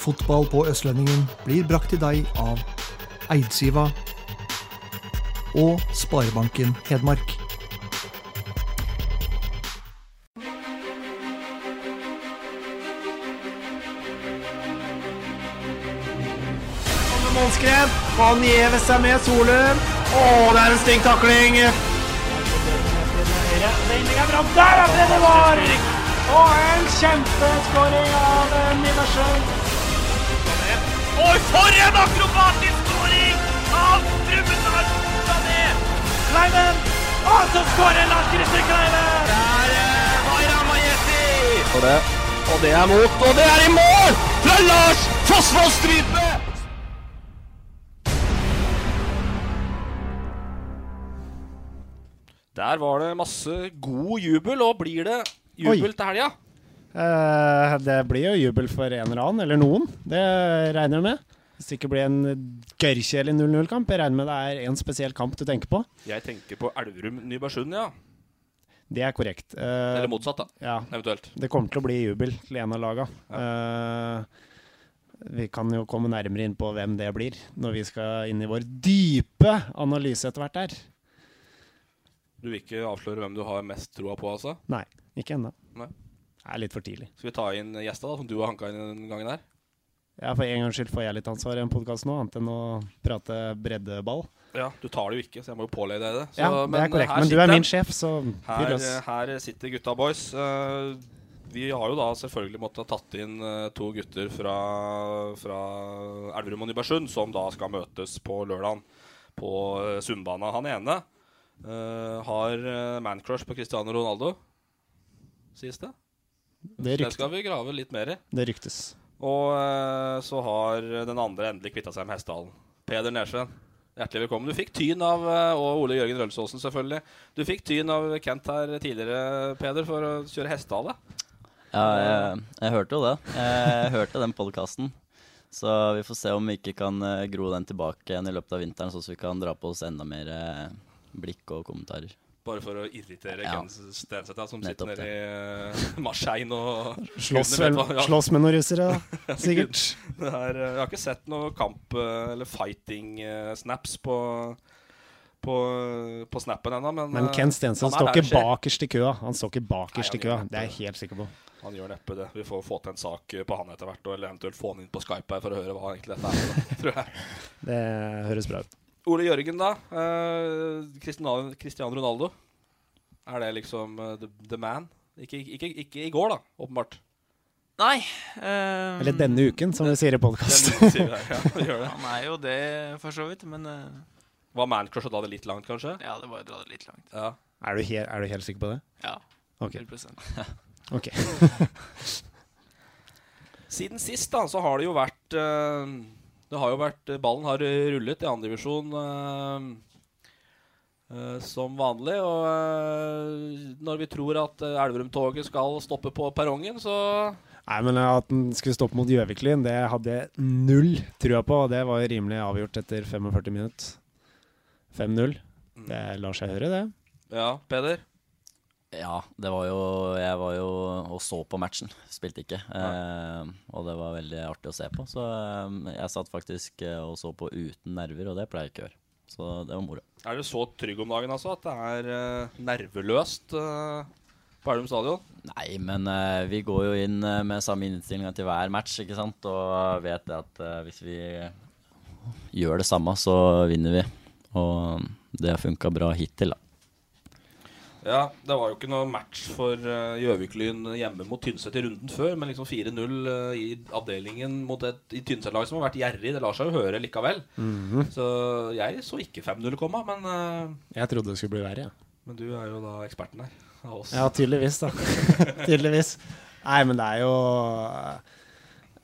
Fotball på Østlendingen blir brakt til deg av Eidsiva og Sparebanken Hedmark. Målskred. Han gjever seg med Solum. Å, det er en stygg takling. Er. Der er det var! Og en kjempeskåring av Niversjøen. Oi, for en akrobatisk skåring av Brumunddal Sané! Kleiven! Og så skårer Lars Christer Kleiven! Der er Vaira Majesti! Og det, og det er mot, og det er i mål! Fra Lars Fossvoll Strype! Der var det masse god jubel, og blir det jubel Oi. til helga? Eh, det blir jo jubel for en eller annen, eller noen. Det regner jeg med. Hvis det ikke blir en gørrkjedelig 0-0-kamp. Jeg regner med det er en spesiell kamp du tenker på. Jeg tenker på Elverum-Nybergsund, ja. Det er korrekt. Eh, Eller motsatt, da. Ja, Eventuelt. det kommer til å bli jubel til en av laga. Eh, vi kan jo komme nærmere inn på hvem det blir, når vi skal inn i vår dype analyse etter hvert der. Du vil ikke avsløre hvem du har mest troa på, altså? Nei, ikke ennå. Det er litt for tidlig. Skal vi ta inn gjesta, da, som du har hanka inn den gangen her? Ja, For en gangs skyld får jeg litt ansvar i en podkast nå, annet enn å prate breddeball. Ja, Du tar det jo ikke, så jeg må jo pålegge deg det. Så, Ja, det er korrekt. Men du er min sjef, så fyr løs. her sitter gutta boys. Eh, vi har jo da selvfølgelig måttet tatt inn eh, to gutter fra, fra Elverum og Nybergsund, som da skal møtes på lørdag på Sundbana. Han ene eh, har mancrush på Cristiano Ronaldo, sies det. Det, Det skal vi grave litt mer i. det ryktes. Og eh, så har den andre endelig kvitta seg med hestehalen. Peder Nersven. Hjertelig velkommen. Du fikk tyn av eh, Og Ole Jørgen Rølsåsen, selvfølgelig. Du fikk tyn av Kent her tidligere, Peder, for å kjøre hestehale. Ja, jeg, jeg hørte jo det. Jeg hørte den podkasten. Så vi får se om vi ikke kan eh, gro den tilbake igjen i løpet av vinteren, sånn at vi kan dra på oss enda mer blikk og kommentarer. Bare for å irritere Ja. Ken Stenseth, som Nettopp sitter nede i uh, Marseille og Slåss, vel, ja. slåss med noen russere. Sikkert. Det er, eh, jeg har ikke sett noe kamp- eh, eller fighting-snaps på, på, på snappen ennå, men Men eh, Ken Stenseth står ikke bakerst i køa. Han står ikke bakerst i køa, det er jeg helt sikker på. Han gjør neppe det. Vi får få til en sak på han etter hvert, eller eventuelt få han inn på Skype her for å høre hva egentlig dette er. tror jeg. Det høres bra ut. Ole Jørgen, da. Eh, Cristiano, Cristiano Ronaldo. Er det liksom uh, the, the man? Ikke, ikke, ikke i går, da, åpenbart. Nei. Um, Eller denne uken, som vi sier i podkast. Ja, det. Han er jo det, for så vidt, men uh, Var mancrush å dra det litt langt, kanskje? ja, det var å dra det litt langt. Ja. Er, du her, er du helt sikker på det? Ja. Ok. 100 ok. Siden sist da, så har det jo vært eh, Det har jo vært Ballen har rullet i andredivisjon uh, som vanlig. Og eh, når vi tror at eh, Elverum-toget skal stoppe på perrongen, så Nei, men At den skulle stoppe mot Gjøviklyn, det hadde jeg null trua på. Og det var rimelig avgjort etter 45 minutter. 5-0. Det lar seg høre, det. Ja, Peder? Ja, det var jo Jeg var jo og så på matchen. Spilte ikke. Eh, og det var veldig artig å se på. Så eh, jeg satt faktisk eh, og så på uten nerver, og det pleier jeg ikke å gjøre. Så det var moro. Er du så trygg om dagen altså, at det er eh, nerveløst eh, på Elverum stadion? Nei, men eh, vi går jo inn med samme innstillinga til hver match, ikke sant? Og vet at hvis vi gjør det samme, så vinner vi. Og det har funka bra hittil, da. Ja, det var jo ikke noe match for eh, Gjøvik-Lyn hjemme mot Tynset i runden før, men liksom 4-0 uh, i avdelingen mot et i Tynset-lag som har vært gjerrig. Det lar seg jo høre likevel. Mhm. Så jeg så ikke 5-0 komme, men, uh, Jeg trodde det skulle bli verre, ja. men du er jo da eksperten her av oss. Ja, tydeligvis, da. tydeligvis. Nei, men det er jo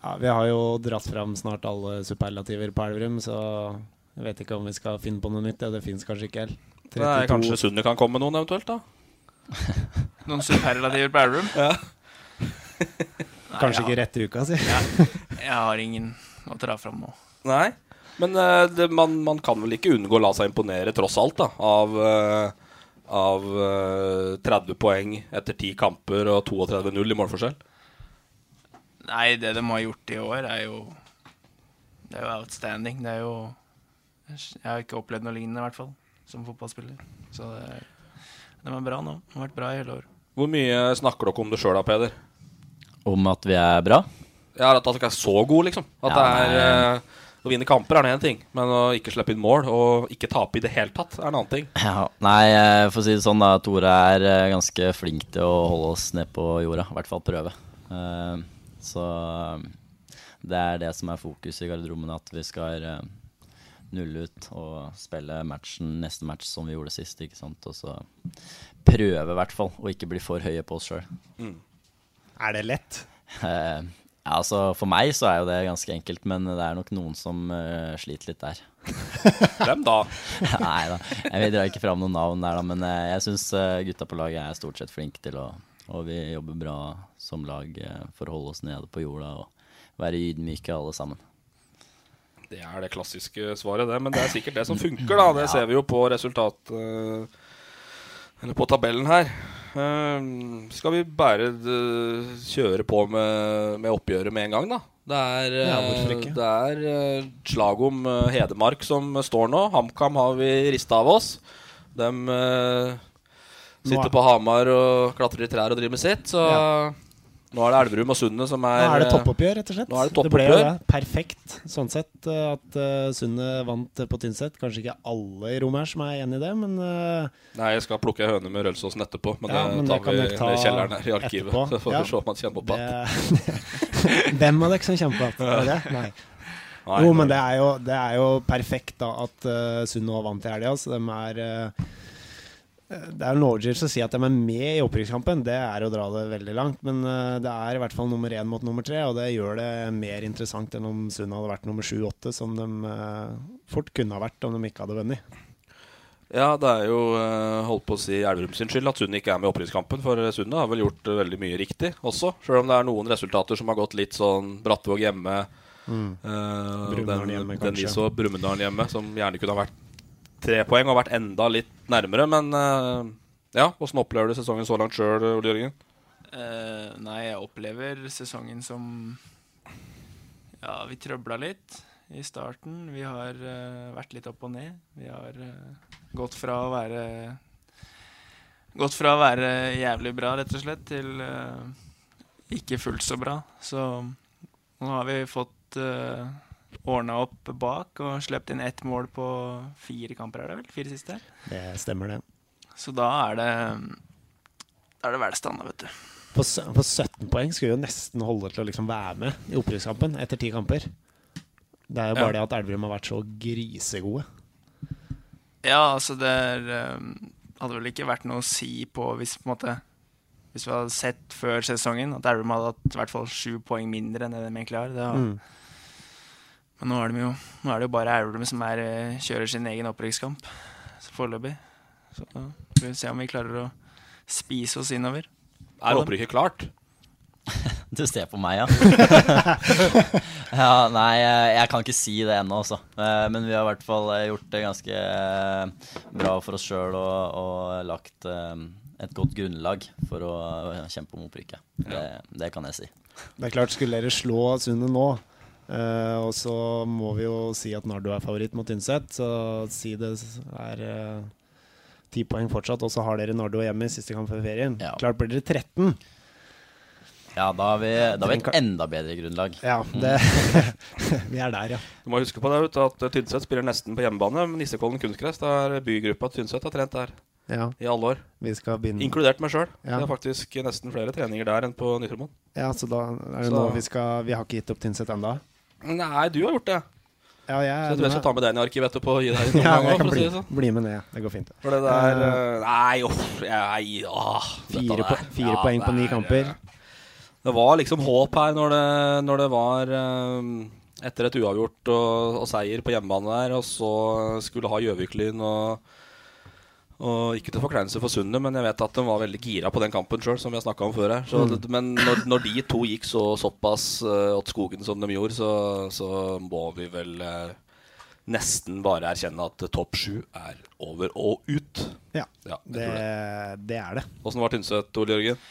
ja, Vi har jo dratt fram snart alle superlativer på Elverum, så jeg vet ikke om vi skal finne på noe nytt. Ja, det fins kanskje ikke helt. Nei, kanskje Sunne kan komme med noen eventuelt, da? Noen superlativer på Elverum? Ja. Kanskje ikke rett i uka, si. Ja. Jeg har ingen å dra fram nå. Nei. Men eh, det, man, man kan vel ikke unngå å la seg imponere, tross alt, da, av, eh, av eh, 30 poeng etter 10 kamper og 32-0 i målforskjell? Nei, det de har gjort i år, er jo Det er jo outstanding. Det er jo Jeg har ikke opplevd noe lignende, i hvert fall, som fotballspiller. Så det er, de er bra nå. De har vært bra i hele år. Hvor mye snakker dere om det sjøl da, Peder? Om at vi er bra? Ja, At dere er så gode, liksom. At Ja, det er eh, Å vinne kamper er én ting, men å ikke slippe inn mål og ikke tape i det hele tatt er en annen ting. Ja, nei, eh, for å si det sånn, da. Tore er eh, ganske flink til å holde oss ned på jorda. I hvert fall prøve. Eh, Så eh, det er det som er fokuset i garderoben, at vi skal eh, nulle ut og spille matchen, neste match som vi gjorde sist. ikke sant? Og så prøve, i hvert fall, å ikke bli for høye på oss sjøl. Er det lett? Eh, ja, altså For meg så er jo det ganske enkelt, men det er nok noen som uh, sliter litt der. Hvem da? Nei da, jeg drar ikke fram noen navn der, da, men uh, jeg syns gutta på laget er stort sett flinke til å Og vi jobber bra som lag eh, for å holde oss nede på jorda og være ydmyke alle sammen. Det er det klassiske svaret, det. Men det er sikkert det som funker, da. Det ser vi jo på resultat... eh, eller på tabellen her. Eh, skal vi bare eh, kjøre på med, med oppgjøret med en gang, da? Det er, Ja, det er slag om Hedmark som står nå. HamKam har vi rista av oss. De sitter er- på Hamar og klatrer i trær og driver med sitt. Så nå er det Elverum og Sundet som er Nå er det eh, toppoppgjør, rett og slett. Nå er det ble jo det. Perfekt sånn sett eh, at uh, Sundet vant på Tynset. Kanskje ikke alle i rommet her som er enig i det, men uh, Nei, jeg skal plukke høne med Rølsåsen etterpå. Men Ja, det men tar det kan vi ta i kjelleren her i arkivet. etterpå. Så får Ja. se om han kjenner på igjen. Hvem av dere som kjemper på igjen? det? Nei. Nei, jo, men det er jo, det er jo perfekt da at uh, Sundet vant i helga. Så de er eh, Det er en overdrivelse å si at de er med i opprykkskampen. Det er å dra det veldig langt. Men eh, det er i hvert fall nummer én mot nummer tre, og det gjør det mer interessant enn om Sundet hadde vært nummer sju-åtte, som de eh, fort kunne ha vært om de ikke hadde vunnet. Ja, det er jo eh, holdt på å si Elverum sin skyld at Sundet ikke er med i opprykkskampen. For Sundet har vel gjort veldig mye riktig også. Selv om det er noen resultater som har gått litt sånn Brattvåg hjemme. Mm. Uh, den, hjemme, den vi så Brumunddal hjemme, som gjerne kunne ha vært tre poeng og vært enda litt nærmere. Men eh, ja, åssen opplever du sesongen så langt sjøl, Ole Jørgen? Uh, nei, jeg opplever sesongen som Ja, vi trøbla litt i starten. Vi har uh, vært litt opp og ned. Vi har uh, gått fra å være Gått fra å være jævlig bra, rett og slett, til ikke fullt så bra. Så nå har vi fått ordna opp bak og sluppet inn ett mål på fire kamper, er det vel? Fire siste? Det stemmer, det. Så da er det Da er det velstanda, vet du. På, på 17 poeng skulle jo nesten holde til å liksom være med i opprykkskampen etter ti kamper. Det er jo bare Ja. det at Elverum har vært så grisegode. Ja, altså det er, um, hadde vel ikke vært noe å si på hvis på en måte Hvis vi hadde sett før sesongen at Elverum hadde hatt i hvert fall sju poeng mindre enn det de egentlig har. Det har Mm. Men nå er, de jo, nå er det jo bare Elverum som er, eh, kjører sin egen opprykkskamp så foreløpig. Så da får vi se om vi klarer å spise oss innover. Er opprykket klart? Du ser på meg, ja. ja nei, jeg jeg kan ikke si det ennå, altså. Eh, Men vi har i hvert fall eh, gjort det ganske eh, bra for oss sjøl og, og lagt eh, et godt grunnlag for å eh, kjempe om opprykket. Det, det kan jeg si. Det er klart, skulle dere slå Sundet nå, eh, og så må vi jo si at Nardo er favoritt mot Tynset, så si det er ti ti poeng fortsatt, og så har dere Nardo hjemme i siste kamp før ferien. Klart blir dere 13. Ja, da har vi, da har vi et enda bedre grunnlag. Ja, Mm. det, vi er der, ja. Du må huske på det, at Tynset spiller nesten på hjemmebane. Men Nissekollen kunstgress, det er bygruppa Tynset har trent der Ja. i alle år. Vi skal begynne Inkludert meg sjøl. Ja. Det er faktisk nesten flere treninger der enn på Nytromoen. Ja, så da er det Så- nå vi skal Vi har ikke gitt opp Tynset ennå. Nei, du har gjort det. Ja, jeg, Så jeg tror jeg skal ta med den i arkivet etterpå og gi deg noen ja, ganger, jeg kan å bli, si det sånn. bli med ned. Det går fint. For det der eh, Nei, uff. Nei, åh, Fire, po fire Ja, poeng på ni er, kamper. det var liksom håp her når det, når det var um, etter et uavgjort og, og, seier på hjemmebane der, og så skulle ha Gjøvik-Lyn og, og ikke til forkleinelse for Sundet, men jeg vet at de var veldig gira på den kampen sjøl, som vi har om før her. Så, mm. Men når, når, de to gikk så såpass uh, åt skogen som de gjorde, så, så må vi vel uh, nesten bare erkjenne at topp sju er over og ut. Ja, ja det, det. det, er det. Åssen var Tynset, Ole Jørgen?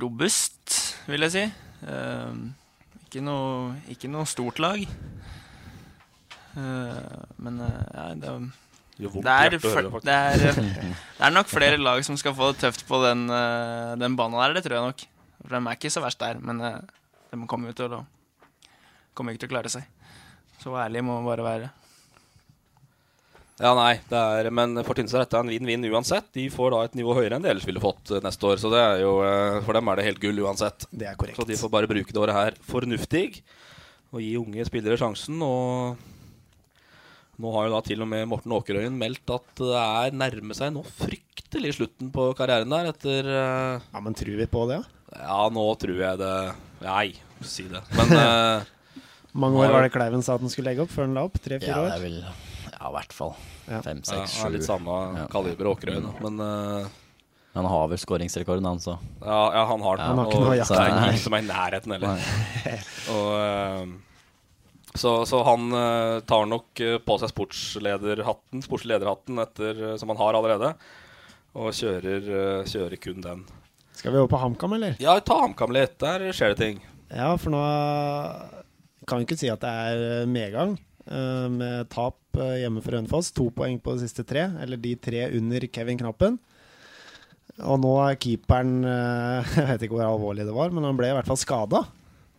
robust, vil jeg si. Uh, ikke, noe, ikke, noe, stort lag. Uh, men uh, ja, det, det, er, det, er, det er nok flere lag som skal få det tøft på den, den banen der, det tror jeg nok. For de er ikke så verst der, men de kommer, til å, kommer ikke til å klare seg. Så ærlig må man bare være. Ja, nei, er, men for Tynset er dette en vinn-vinn uansett. De får da et nivå høyere enn de ellers ville fått eh, neste år. Så det er jo, eh, for dem er det helt gull uansett. Det er korrekt. Så de får bare bruke det året her fornuftig og gi unge spillere sjansen. Og nå har jo da til og med Morten Åkerøyen meldt at det er nærmer seg nå fryktelig slutten på karrieren der etter uh... Ja, men tror vi på det? Ja, nå tror jeg det Nei, si det. Men uh... Mange år var det Kleiven sa at han skulle legge opp før han la opp? Tre-fire ja, år? Det vel ja, i hvert fall. Fem, seks, sju. Litt samme ja. kaliber Åkerøyen, men uh, Han har vel skåringsrekorden, han, så. Ja, ja, han har den. Han har ikke noe jakt. Det er ingen som er i nærheten heller. og, så, så, han uh, tar nok på seg sportslederhatten, sportslederhatten etter, som han har allerede, og kjører, kjører kun den. Skal vi over på HamKam, eller? Ja, ta HamKam litt. Der skjer det ting. Ja, for nå kan vi ikke si at det er medgang. Eh, med tap eh, hjemme for Hønefoss. To poeng på de siste tre, eller de tre under Kevin Knappen. Og nå er keeperen eh, Jeg vet ikke hvor alvorlig det var, men han ble i hvert fall skada.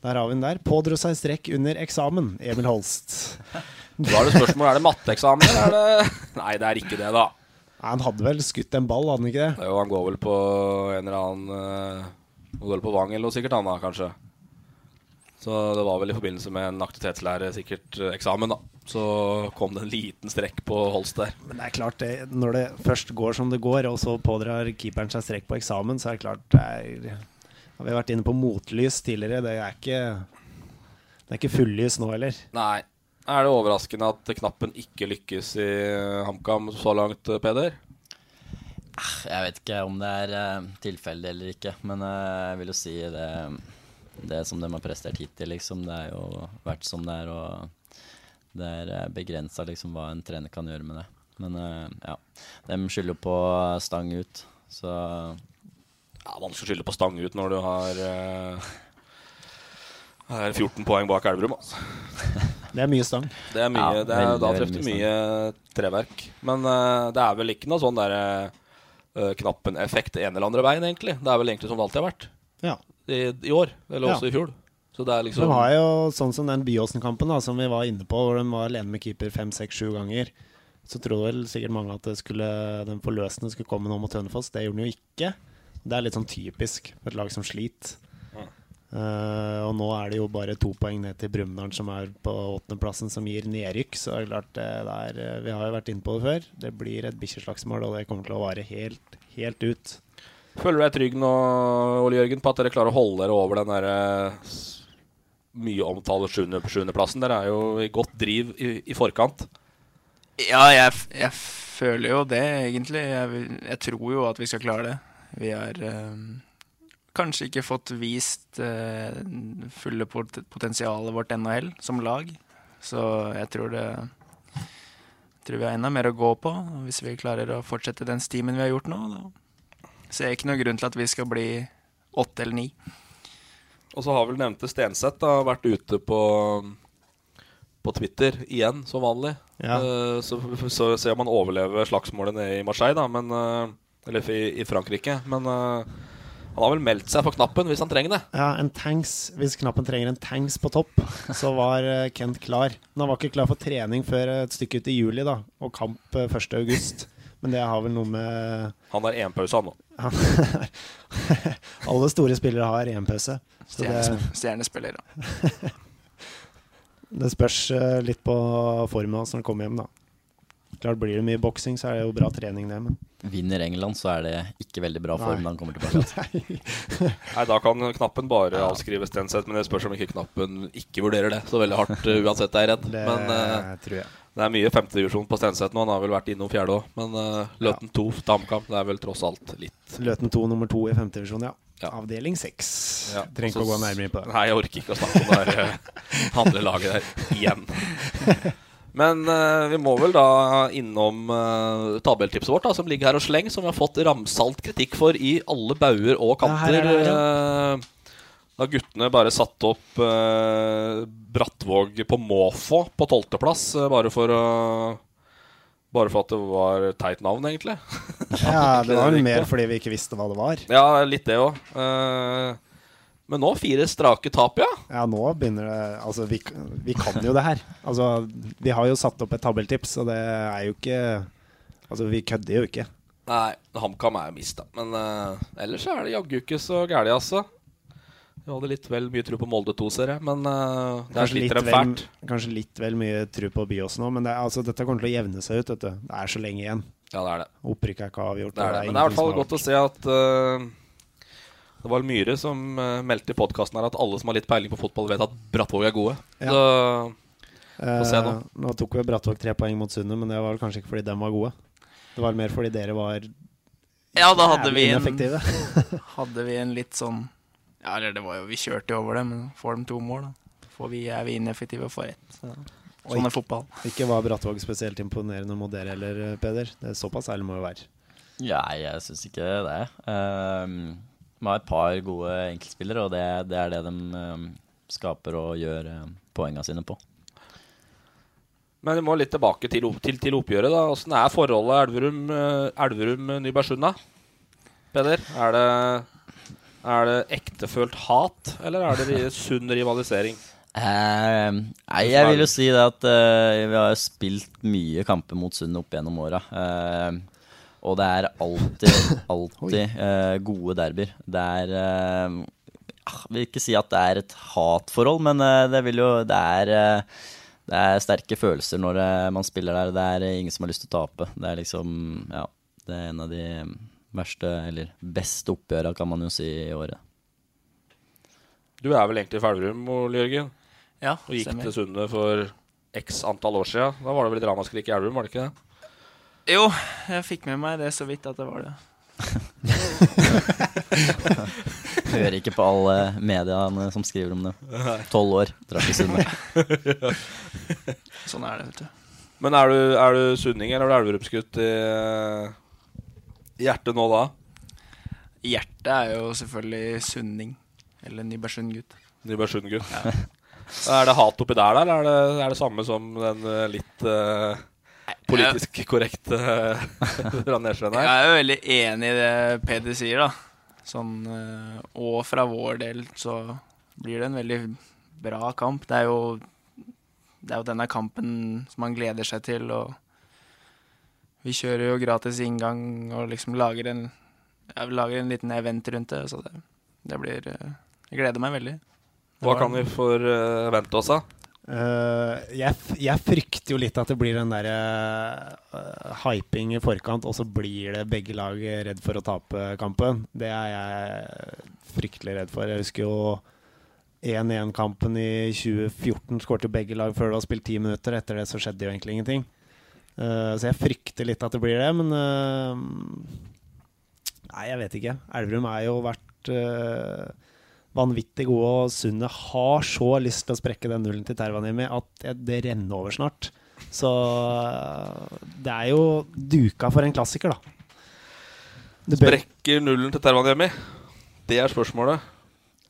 Der har vi den der. Pådro seg strekk under eksamen, Emil Holst. Da er det spørsmål er det matteeksamen, eller er det Nei, det er ikke det, da. Han hadde vel skutt en ball, hadde han ikke det? Jo, han går vel på en eller annen Han går vel på Vang eller noe sikkert, han da, kanskje. Så det var vel i forbindelse med en aktivitetslærer, sikkert eh, eksamen, da. Så kom det en liten strekk på Holst der. Men det er klart, det, når det først går som det går, og så pådrar keeperen seg strekk på eksamen, så er det klart det er, Vi har vært inne på motlys tidligere. Det er ikke, det er ikke fullys nå heller. Nei. Er det overraskende at knappen ikke lykkes i HamKam så langt, Peder? Ah, jeg vet ikke om det er uh, tilfeldig eller ikke, men jeg vil jo si det det som de har prestert hittil, liksom. Det er jo vært som det er, og det er eh, begrensa liksom, hva en trener kan gjøre med det. Men ja, de skylder på stang ut, så Ja, man skal skylde på stang ut når du har uh, er 14 poeng bak Elverum, altså. Det er mye stang. Det er mye, ja, det er, veldig, da treffer du mye, mye treverk. Men uh, det er vel ikke noe sånn derre uh, knappen-effekt en eller andre veien, egentlig. Det er vel egentlig som det alltid har vært. Ja i, i år, eller også ja. i fjor. Så det er liksom De har jo sånn som den Byåsen-kampen da, som vi var inne på, hvor de var alene med keeper fem, seks, sju ganger. Så trodde vel sikkert mange at det skulle, den forløsende skulle komme nå mot Hønefoss. Det gjorde den jo ikke. Det er litt sånn typisk for et lag som sliter. Ja. Uh, og nå er det jo bare to poeng ned til Brumunddal, som er på åttendeplassen, som gir nedrykk. Så det er klart det der, eh, Vi har jo vært inne på det før. Det blir et bikkjeslagsmål, og det kommer til å vare helt, helt ut. Føler du deg trygg nå, Ole Jørgen, på at dere klarer å holde dere over den der eh, mye omtale sjuendeplassen? Dere er jo i godt driv i, i forkant. Ja, jeg, jeg, føler jo det, egentlig. Jeg, jeg, tror jo at vi skal klare det. Vi har øh, kanskje ikke fått vist øh, fulle pot potensialet vårt NHL som lag. Så jeg tror det jeg tror vi har enda mer å gå på. Hvis vi klarer å fortsette den stimen vi har gjort nå, da Ser ikke noe grunn til at vi skal bli åtte eller ni. Og så har vel nevnte Stenseth da, vært ute på, på Twitter igjen, som vanlig. Ja. Uh, så, så ser man overleve slagsmålet nede i Marseille, da, men, uh, eller i, i, Frankrike. Men uh, han har vel meldt seg på knappen hvis han trenger det. Ja, en tanks, Hvis knappen trenger en tanks på topp, så var Kent klar. Men han var ikke klar for trening før et stykke ut i juli, da, og kamp 1.8. Men det har vel noe med Han har én pause, han nå. Alle store spillere har én pause. Stjernespiller, da. det spørs eh, litt på formen hans når han kommer hjem, da. Klart Blir det mye boksing, så er det jo bra trening, det. Men vinner England, så er det ikke veldig bra form når han kommer tilbake. Nei, da kan knappen bare avskrives Stenseth, men det spørs om ikke knappen ikke vurderer det så veldig hardt uh, uansett, er jeg redd. Det men uh, tror jeg. det er mye femtedivisjon på Stenseth nå. Han har vel vært innom fjerde òg. Men uh, Løten 2 til HamKam, det er vel tross alt litt Løten 2 nummer 2 i femtedivisjon, ja. Avdeling 6. Ja, Trenger ikke å gå nærmere inn på det. Nei, jeg orker ikke å snakke om det her uh, der igjen. Men uh, vi må vel da innom uh, tabelltipset vårt, da, som ligger her og sleng, som vi har fått ramsalt kritikk for i alle bauger og Ja, her kanter. er det, Eh, da guttene bare satte opp Brattvåg på måfå på tolvteplass, uh, bare for å bare for at det var teit navn, egentlig. Ja, det var mer fordi vi ikke visste hva det var. Ja, litt det òg. Men nå fire strake tap, ja. Ja, nå begynner det Altså, vi, vi kan jo det her. Altså, vi har jo satt opp et tabelltips, og det er jo ikke Altså, vi kødder jo ikke. Nei, HamKam er jo mista. Men uh, ellers er det jaggu ikke så gærent, altså. Vi hadde litt vel mye tro på Molde 2, ser jeg, men uh, der sliter de fælt. kanskje litt vel mye tro på Byås nå, men det, altså, dette kommer til å jevne seg ut. Vet du. Det er så lenge igjen. Ja, det er det. Opprykket er ikke avgjort. Det er det. Men det er i hvert fall godt å se at eh, Det var Myhre som eh, meldte i podkasten her at alle som har litt peiling på fotball, vet at Brattvåg er gode. Ja. Så få se nå. Eh, nå tok vi Brattvåg tre poeng mot Sundet, men det var vel kanskje ikke fordi dem var gode. Det var mer fordi dere var Ja, da hadde vi en. Hadde vi en litt sånn Ja, eller det var jo Vi kjørte jo over det, men får de to mål, da. Får vi, er vi ineffektive og får ett. Så. Sånn er ikke- fotball. Ikke var Brattvåg spesielt imponerende mot dere heller, Peder. Det er Såpass ærlig må jo være. Nei, jeg syns ikke det. Um, de har et par gode enkeltspillere, og det, det er det de um, skaper og gjør um, poengene sine på. Men vi må litt tilbake til, til, til oppgjøret. da Åssen er forholdet Elverum-Nybergsund, Elverum-Nybergsund, da? Peder? Er det, er det ektefølt hat, eller er det sunn rivalisering? Eh, nei, jeg vil jo si det at eh, vi har spilt mye kamper mot Sund opp gjennom åra. Eh, og det er alltid, alltid uh, gode derbyer. Det er eh, ah, Jeg vil ikke si at det er et hatforhold, men uh, det vil jo Det er eh, det er sterke følelser når eh, man spiller der. Det er eh, ingen som har lyst til å tape. Det er liksom Ja, det er en av de verste, eller beste oppgjørene, kan man jo si, i året. Du er vel egentlig i Elverum, Ole Jørgen? Ja, Og gikk stemmer. til Sundet for x antall år siden. Da var det vel ramaskrik i Elverum, var det ikke det? Jo, jeg fikk med meg det så vidt at det var det. Hører ikke på alle mediene som skriver om det. Tolv år, drar til Sunne. Sånn er det, vet du. Men er du, er du sunning, eller er du elverumsgutt i, i hjertet nå da? Hjertet er jo selvfølgelig sunning. Eller Nybergsund-gutt. Nybergsund-gutt. Er det hat oppi der, da, eller er det, er det samme som den eh, litt eh, politisk korrekt uh, Randersjøen Jeg er jo veldig enig i det Peder sier, da. Sånn, eh, og fra vår del så blir det en veldig bra kamp. Det er jo, det er jo denne kampen som man gleder seg til, og vi kjører jo gratis inngang og liksom lager en, ja, lager en liten event rundt det, så det, det blir eh, Jeg gleder meg veldig. Hva kan vi forvente oss, da? Eh, jeg, jeg frykter jo litt at det blir den der uh, hyping i forkant, og så blir det begge lag redd for å tape kampen. Det er jeg fryktelig redd for. Jeg husker jo 1-1-kampen i 2014 skårte begge lag før det var spilt ti minutter. Etter det så skjedde jo egentlig ingenting. Uh, så jeg frykter litt at det blir det, men Nei, jeg vet ikke. Elverum er jo vært vanvittig gode, og Sundet har så lyst til å sprekke den nullen til Tervanimi at det- det renner over snart. Så øh, det er jo duka for en klassiker, da. Det Sprekker nullen til Tervanimi? Det er spørsmålet.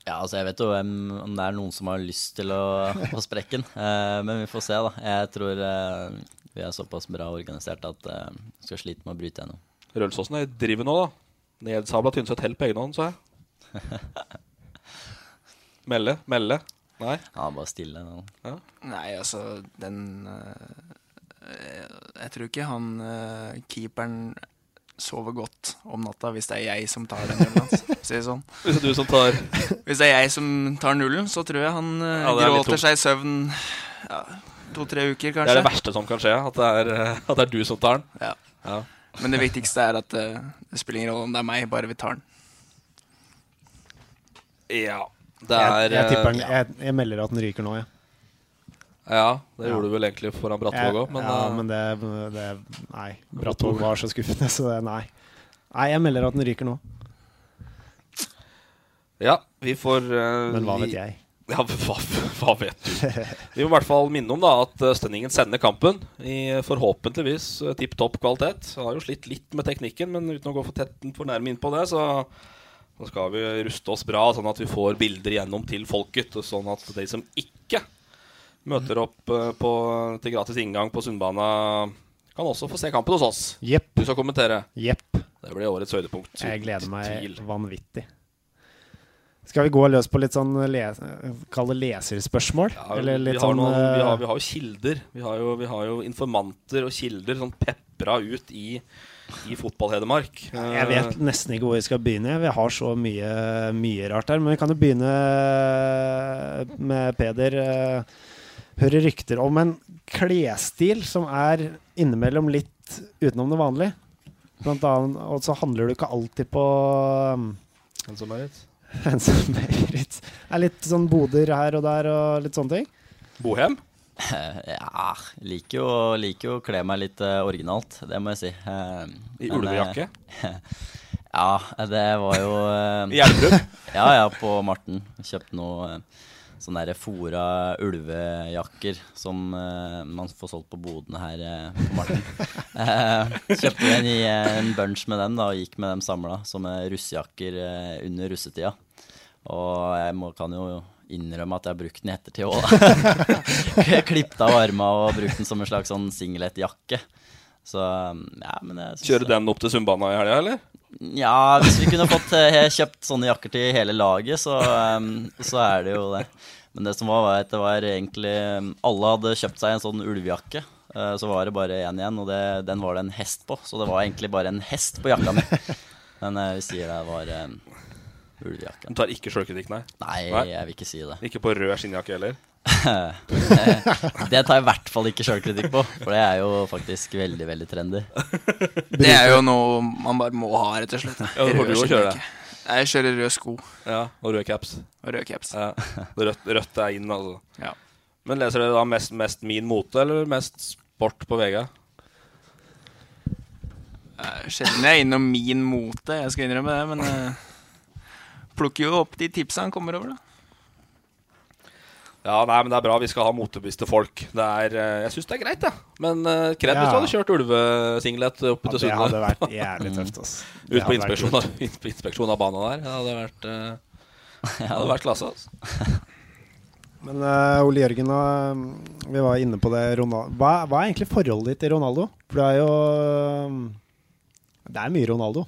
Ja, altså Jeg vet jo hvem, om det er noen som har lyst til å, å sprekke den. Eh, men vi får se, da. Jeg tror eh, vi er såpass bra organisert at eh, vi skal slite med å bryte gjennom. Rølsåsen er i drivet nå, da. Nedsabla Tynset helt på egen hånd, sa jeg. Melle? Melle? Nei? Ja, bare stille nå. Ja. Nei, altså, den eh, Jeg tror ikke han eh, keeperen sover godt om natta hvis det er jeg som tar den nullen hans. Si det sånn. Hvis det er du som tar Hvis det er jeg som tar nullen, så tror jeg han eh, Ja, er gråter seg i søvn ja, to-tre uker, kanskje. Det er det verste som kan skje, at det er, at det er du som tar den. Ja. Ja. Men det viktigste er at det spiller ingen rolle om det er meg, bare vi tar den. Ja. Det Jeg, er jeg, tipper den, eh, jeg, jeg melder at den ryker nå, jeg. Ja, det Ja. gjorde du vel egentlig foran Brattvåg òg, men, ja, uh, men det, det Nei. Brattvåg var så skuffende, så det Nei. Nei, jeg melder at den ryker nå. Ja, vi får uh, Men hva vet jeg? Ja, hva, hva vet du? Vi må i hvert fall minne om da at Stønningen sender kampen i forhåpentligvis tipp topp kvalitet. Har jo slitt litt med teknikken, men uten å gå for, tett, for nærme inn på det, så, så skal vi ruste oss bra, sånn at vi får bilder igjennom til folket. og Sånn at de som ikke møter opp eh, på, til gratis inngang på Sundbana, kan også få se kampen hos oss. Yep. Du skal kommentere. Yep. Det blir årets høydepunkt. Jeg gleder meg vanvittig. Skal vi gå løs på litt sånn le Kall det leserspørsmål? Ja, Eller litt vi, har sånn noen, vi, eh, har, vi har jo kilder. Vi har jo, vi har jo informanter og kilder sånn pepra ut i, i fotball-Hedmark. Jeg vet nesten ikke hvor vi skal begynne. Vi har så mye, mye rart her. Men vi kan jo begynne med Peder. Eh, Hører rykter om en klesstil som er innimellom litt utenom det vanlige. Blant annet, og så handler du ikke alltid på Marit. som og Marit. Det er litt sånn boder her og der og litt sånne ting. Bohem? Ja, liker jo, liker jo å kle meg litt eh, originalt, det må jeg si. Eh, I ulvejakke? eh, ja, det var jo I Elverum? ja, ja, på Marten. Kjøpte noe eh, sånne der fora ulvejakker som eh, man får solgt på bodene her eh, på Marten. Eh, kjøpte en, i, eh, en bunch med dem da, og gikk med dem samla som eh, russejakker eh, under russetida. Og jeg må, kan jo innrømme at jeg har brukt den i ettertid òg. Klippet av armene og brukt den som en slags sånn singletjakke. Så ja, men jeg synes Kjøre den opp til Sumbana i helga, eller? ja, hvis vi kunne fått eh, kjøpt sånne jakker til hele laget, så, så er det jo det. Men det som var, var at det var egentlig Alle hadde kjøpt seg en sånn ulvejakke. eh, Så var det bare én igjen, og det, den var det en hest på. Så det var egentlig bare en hest på jakka mi. Men eh, vi sier det var ulvejakke. Du tar ikke sjølkritikk, nei? Nei, jeg vil ikke si det. Ikke på rød skinnjakke heller? det tar jeg i hvert fall ikke sjølkritikk på, for det er jo faktisk veldig, veldig trendy. Det er jo noe man bare må ha, rett og slett. Ja, du får jo kjøre det. Jeg kjører rød sko. Ja, og rød caps. Og rød caps. Ja. Rødt, rødt er inn, altså. Ja. Men leser dere da mest, mest Min Mote eller mest sport på VG? Eh, Sjelden jeg er innom min mote, jeg skal innrømme det, men eh, plukker jo opp de tipsa han kommer over, da. Ja, nei, men det er bra. Vi skal ha motebevisste folk. Det er, eh, jeg syns det er greit, jeg. Ja. Men uh, kred hvis Ja. du hadde kjørt ulvesinglet opp Ja, til det hadde vært jævlig tøft, ass. Ut på inspeksjon av, inspeksjon av banen der. Det hadde vært, uh, det hadde vært klasse. Altså. Men uh, Ole Jørgen, og, vi var inne på det Ronaldo. Hva, hva er egentlig forholdet ditt til Ronaldo? For det er jo Det er mye Ronaldo.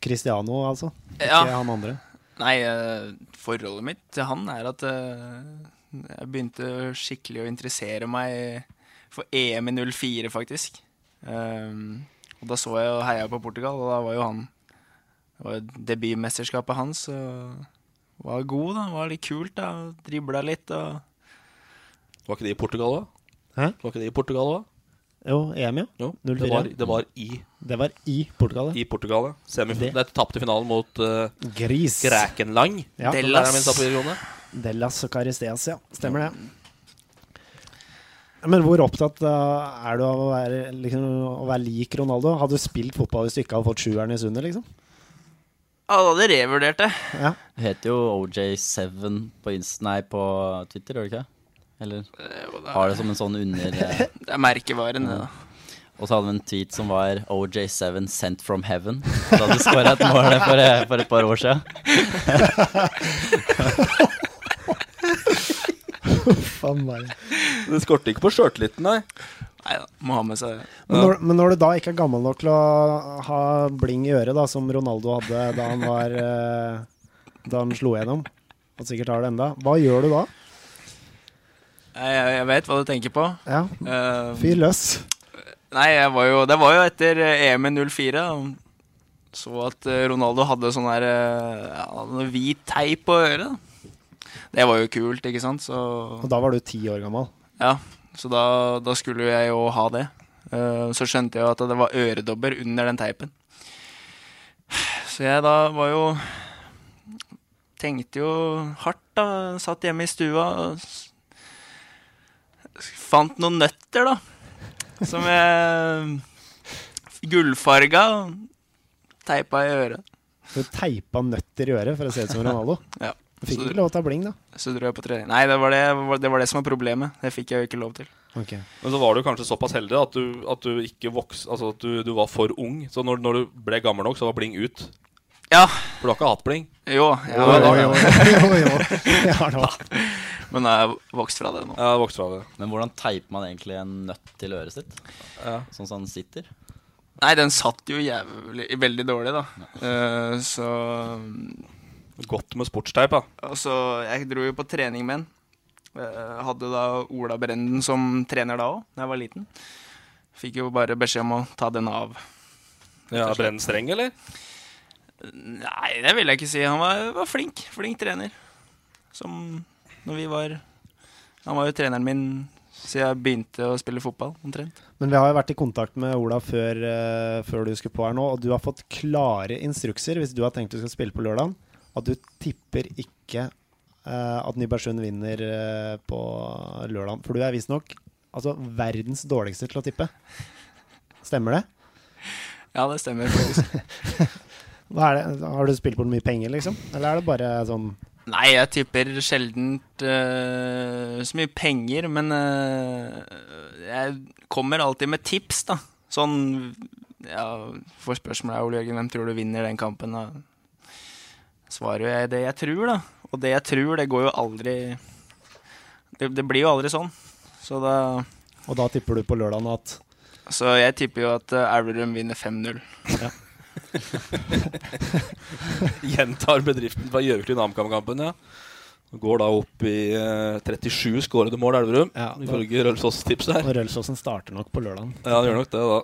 Cristiano, altså. Ikke Ja. han andre. Nei, eh, forholdet mitt til han er at eh, jeg begynte skikkelig å interessere meg for EM i 04, faktisk. Um, og da så jeg og heia på Portugal, og da var jo han Det var jo debutmesterskapet hans. Og var god, da. Var litt kult, da. Dribla litt og Var ikke de i Portugal òg? Hæ? Var ikke de i Portugal òg? Jo, EM, ja. Jo, det var, det var i Det var i Portugal. I Portugal, ja. Det- det tapte finalen mot uh, Gris. Grækenland. Ja. Videregående. Dellas og Caristeas, ja. Stemmer det. Men hvor opptatt uh, er du av å være, liksom, å være lik Ronaldo? Hadde du spilt fotball hvis du ikke hadde fått sjueren i Sundet, liksom? Ja, da hadde jeg revurdert det. Ja. Det heter jo OJ7 på, Inst nei, på Twitter, gjør det ikke? Eller har det som en sånn under eh, Det er merkevaren, det, da. Og så hadde vi en tweet som var OJ7 sent from heaven. Da hadde du skåra et mål for, eh, for et par år. Faen meg. Det skorter ikke på sjøltilliten, nei. Nei da, må ha med seg. Men når, men når du da ikke er gammel nok til å ha bling i øret, da, som Ronaldo hadde da han var eh, Da han slo gjennom, og sikkert har det enda, hva gjør du da? Jeg, jeg, vet hva du tenker på. Ja, Eh, Fyr løs. Nei, jeg var jo, det var jo etter eh, EM i 04. Så at eh, Ronaldo hadde sånn her eh, ja, hvit teip på øret. Det var jo kult, ikke sant? Så Og da var du ti år gammel. ja, så da, da skulle jeg jo ha det. Så skjønte jeg jo at det var øredobber under den teipen. Så jeg da var jo Tenkte jo hardt, da. Satt hjemme i stua og fant noen nøtter, da. Som jeg gullfarga og teipa i øret. Du teipa nøtter i øret for å se ut som Ronaldo. Ja. Du fikk ikke lov til å ha bling, da. Så dro jeg på trening. Nei, det var det, det var det som var problemet. Det fikk jeg jo ikke lov til. Okay. Men så var du kanskje såpass heldig at du, at du ikke vokste altså at du, du var for ung. Så når, når du ble gammel nok, så var bling ut. Ja. For du har ikke hatt bling? Jo, Jo, jo, jo. Jo, jo. Ja, det var. Men jeg har vokst fra det nå. Ja, vokst fra det. Men hvordan teiper man egentlig en nøtt til øret sitt? Ja. Sånn som den sitter? Nei, den satt jo jævlig, veldig dårlig, da. Uh, så Godt med sportsteip, da. Altså, jeg dro jo på trening med den. Eh, hadde da Ola Brenden som trener da òg, da jeg var liten. Fikk jo bare beskjed om å ta den av. Ja, Brennen streng, eller? Nei, det vil jeg ikke si. Han var, var flink. Flink trener. Som når vi var Han var jo treneren min siden jeg begynte å spille fotball, omtrent. Men vi har jo vært i kontakt med Ola før, eh, før du skulle på her nå, og du har fått klare instrukser hvis du har tenkt du skal spille på lørdag, at du tipper ikke eh, at Nybergsund vinner eh, på lørdag. For du er visstnok altså, verdens dårligste til å tippe. Stemmer det? Ja, det stemmer er det? Har du spilt bort mye penger, liksom? Eller er det bare sånn Nei, jeg tipper sjelden så mye penger, men uh, jeg kommer alltid med tips, da. Sånn Ja, får spørsmålet Ole Jørgen, hvem tror du vinner den kampen? Da svarer jeg det jeg tror, da. Og det jeg tror, det går jo aldri Det, det blir jo aldri sånn. Så da Og da tipper du på lørdagen at Så jeg tipper jo at eh, Elverum vinner 5-0. Ja. Gjentar bedriften fra Gjøvik til Namkam-kampen, ja. Går da opp i eh, 37 skårede mål, Elverum, Ja, da- ifølge Rølsås tips her. Og Rølsåsen starter nok på lørdagen. Ja, det gjør nok det, da.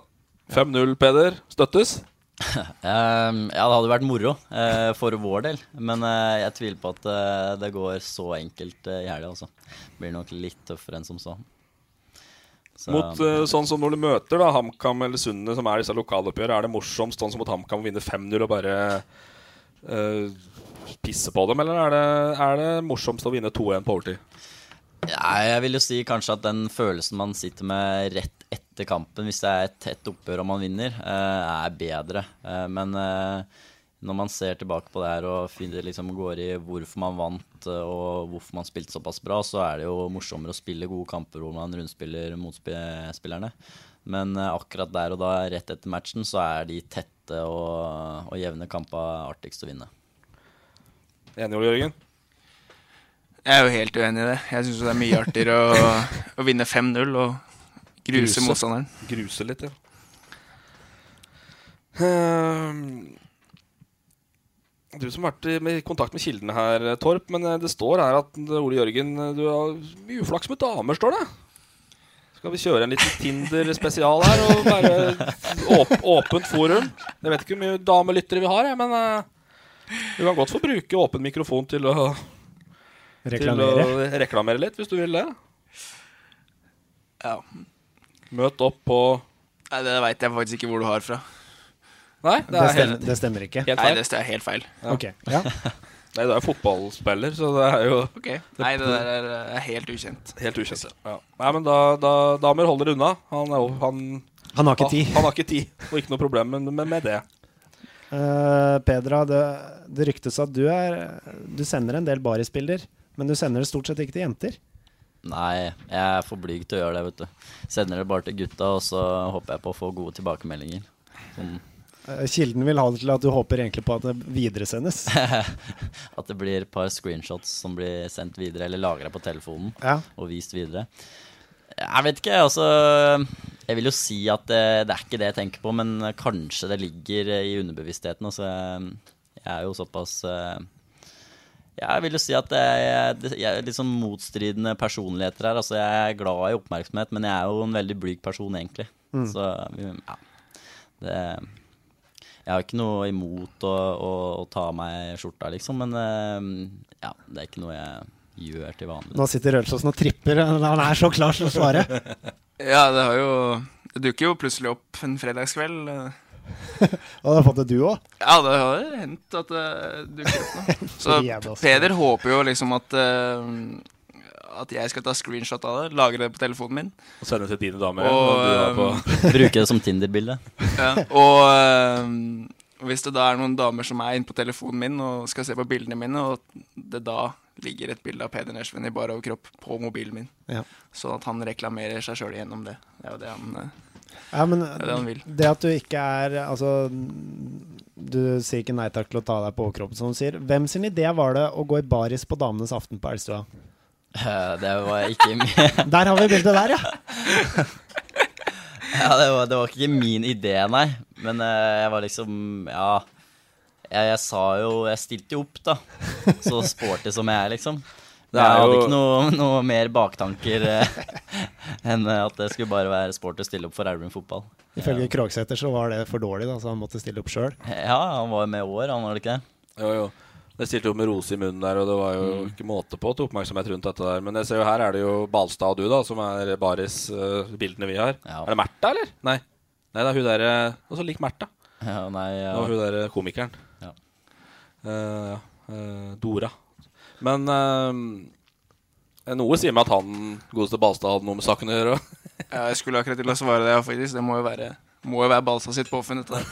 5-0, Peder. Støttes? Ehm, ja, det hadde vært moro eh, for vår del. Men eh, jeg tviler på at eh, det går så enkelt eh, i helga, altså. Blir nok litt tøffere enn som så. Så- Mot uh, sånn som når du møter da HamKam eller Sunne, som er disse lokaloppgjørene, er det morsomst sånn som mot HamKam å vinne 5-0 og bare uh, pisse på dem, eller er det, er det morsomst å vinne 2-1 på overtid? Ja, jeg vil jo si kanskje at den følelsen man sitter med rett etter kampen, hvis det er et tett oppgjør og man vinner, eh, er bedre. Eh, Men eh, når man ser tilbake på det her og finner, liksom, går i hvorfor man vant eh, og hvorfor man spilte såpass bra, så er det jo morsommere å spille gode kamper hvor man rundspiller motspillerne. Men eh, akkurat der og da, rett etter matchen, så er de tette og, og jevne kampene artigst å vinne. Enig, Ole Jørgen? Jeg er jo helt uenig i det. Jeg syns det er mye artigere å, å vinne 5-0 og gruse motstanderen. Gruse litt, ja. Ehm, du som har vært i kontakt med kildene her, Torp, men eh, det står her at eh, Ole Jørgen, eh, du har mye uflaks med damer, står det. Skal vi kjøre en liten Tinder-spesial her og være åp åpent forum? Jeg vet ikke hvor mye damelyttere vi har, jeg, men eh, du kan godt få bruke åpen mikrofon til å Reklamere. Til å reklamere litt, hvis du vil det. Ja. Møt opp på Nei, Det veit jeg faktisk ikke hvor du har fra. Nei, Det stemmer, det stemmer ikke. Helt Nei, det er helt feil. Ok, ja. Nei, du er fotballspiller, så det er jo Ok. Nei, det der er, er helt ukjent. Helt ukjent. Ja. Nei, men da, da damer, holder unna. Han, er jo, han, Han har ikke tid. Han, har ikke tid, og ikke noe problem med, med, med det. Uh, Pedra, det, det ryktes at du er Du sender en del barisbilder, men du sender det stort sett ikke til jenter. Nei, jeg er for blyg til å gjøre det, vet du. Sender det bare til gutta, og så håper jeg på å få gode tilbakemeldinger. Sånn Eh, Kilden vil ha det til at du håper egentlig på at det videresendes. at det blir et par screenshots som blir sendt videre, eller lagra på telefonen Ja. og vist videre. Jeg vet ikke, altså Jeg vil jo si at det, det er ikke det jeg tenker på, men kanskje det ligger i underbevisstheten. Altså, jeg er jo såpass eh, Jeg vil jo si at jeg, det- jeg er litt sånn motstridende personligheter her. Altså, jeg er glad i oppmerksomhet, men jeg er jo en veldig blyg person, egentlig. Mm. Så ja. Det jeg har ikke noe imot å, å, å ta av meg skjorta, liksom, men eh, ja, det er ikke noe jeg gjør til vanlig. Nå sitter Rølsåsen og tripper. Han er så klar til å svare. Ja, det har jo Det dukker jo plutselig opp en fredagskveld. eh. Og det har fått det, du òg? Ja, det har hendt at det dukker opp noe. Så Peder håper jo liksom at eh, At jeg skal ta screenshot av det, lagre det på telefonen min. Og sende til dine damer. Og, på eh, Bruke det som Tinder-bilde. ja, og eh, hvis det da er noen damer som er inne på telefonen min og skal se på bildene mine, og det da ligger et bilde av Peder Nesven i bar overkropp på mobilen min, Ja. sånn at han reklamerer seg sjøl igjennom det. Det er jo det han eh, Ja, men Det er det han vil. det at du ikke er Altså, du sier ikke nei takk til å ta deg på overkroppen, som du sier. Hvem sin idé var det å gå i baris på Damenes aften på Elgstua? Det var ikke min Der har vi bildet der, ja! Ja, det var, det var ikke min idé, nei. Men eh, jeg var liksom Ja. Jeg, jeg sa jo Jeg stilte jo opp, da. Så sporty som jeg er, liksom. Det Jeg hadde ikke noe, noe mer baktanker eh, enn at det skulle bare være sporty å stille opp for Elverum fotball. Ifølge Krogsæter så var det for dårlig, da, så han måtte stille opp sjøl. Ja, han var jo med i år, han var det ikke det? Jo, jo. Det stilte jo med rose i munnen der, og det var jo Mm. ikke måte på til oppmerksomhet rundt dette der. Men jeg ser jo her er det jo Balstad og du, da, som er baris-bildene vi har. Ja. Er det Märtha, eller? Nei. Nei, det er hun derre Også lik Märtha. Ja, nei, ja. Det var hun derre komikeren. Ja. Uh, ja. Eh, Dora. Men eh, noe sier meg at han godeste Balstad hadde noe med saken å gjøre. Ja, jeg skulle akkurat til å svare det, ja, faktisk. Det må jo være, må jo være Balstad sitt påfunn, dette der.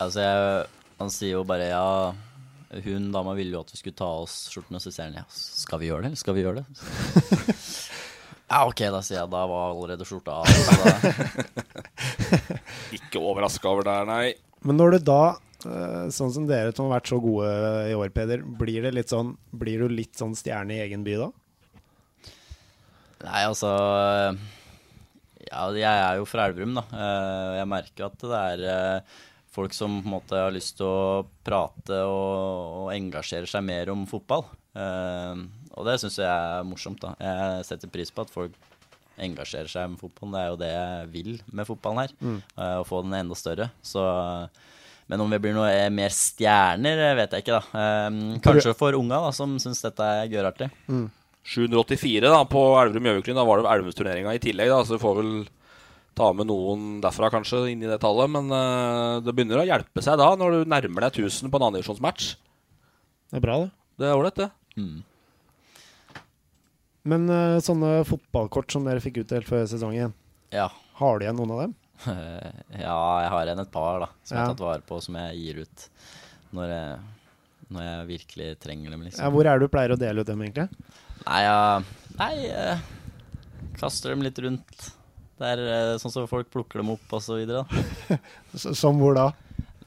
Altså, jeg, han sier jo bare ja Hun dama ville jo at vi skulle ta av oss skjortene, og så sier hun ja, skal vi gjøre det, eller skal vi gjøre det? ja, ok, da sier jeg. Da var allerede skjorta av. Ikke overraska over det nei. Men når du da, eh, sånn som dere som har vært så gode i år, Peder, blir det litt sånn Blir du litt sånn stjerne i egen by da? Nei, altså Ja, jeg er jo fra Elverum, da. Eh, Jeg merker at det er eh, folk som på en måte har lyst til å prate og, og engasjere seg mer om fotball. Eh, Og det syns jeg er morsomt, da. Jeg setter pris på at folk engasjerer seg med fotballen. Det er jo det jeg vil med fotballen her. Mm. eh, Å få den enda større. Så men om vi blir noe mer stjerner, vet jeg ikke, da. Eh, Kanskje for unga, da, som syns dette er gørartig. 784 da, på Elverum Gjøviklyn. Da var det Elverumsturneringa i tillegg, da, så vi får vel ta med noen derfra kanskje inn i det tallet. Men uh, det begynner å hjelpe seg da, når du nærmer deg 1000 på en andredivisjonsmatch. Det er bra, det. Det er ålreit, det. Mm. Men uh, sånne fotballkort som dere fikk utdelt før sesongen, Ja. har du igjen noen av dem? ja, jeg har igjen et par da, som jeg har tatt vare på, som jeg gir ut når jeg, når jeg virkelig trenger dem. liksom. Ja, hvor er det du pleier å dele ut dem, egentlig? Nei, uh, nei jeg kaster dem litt rundt. Det er eh, sånn som folk plukker dem opp og så videre. Som hvor da?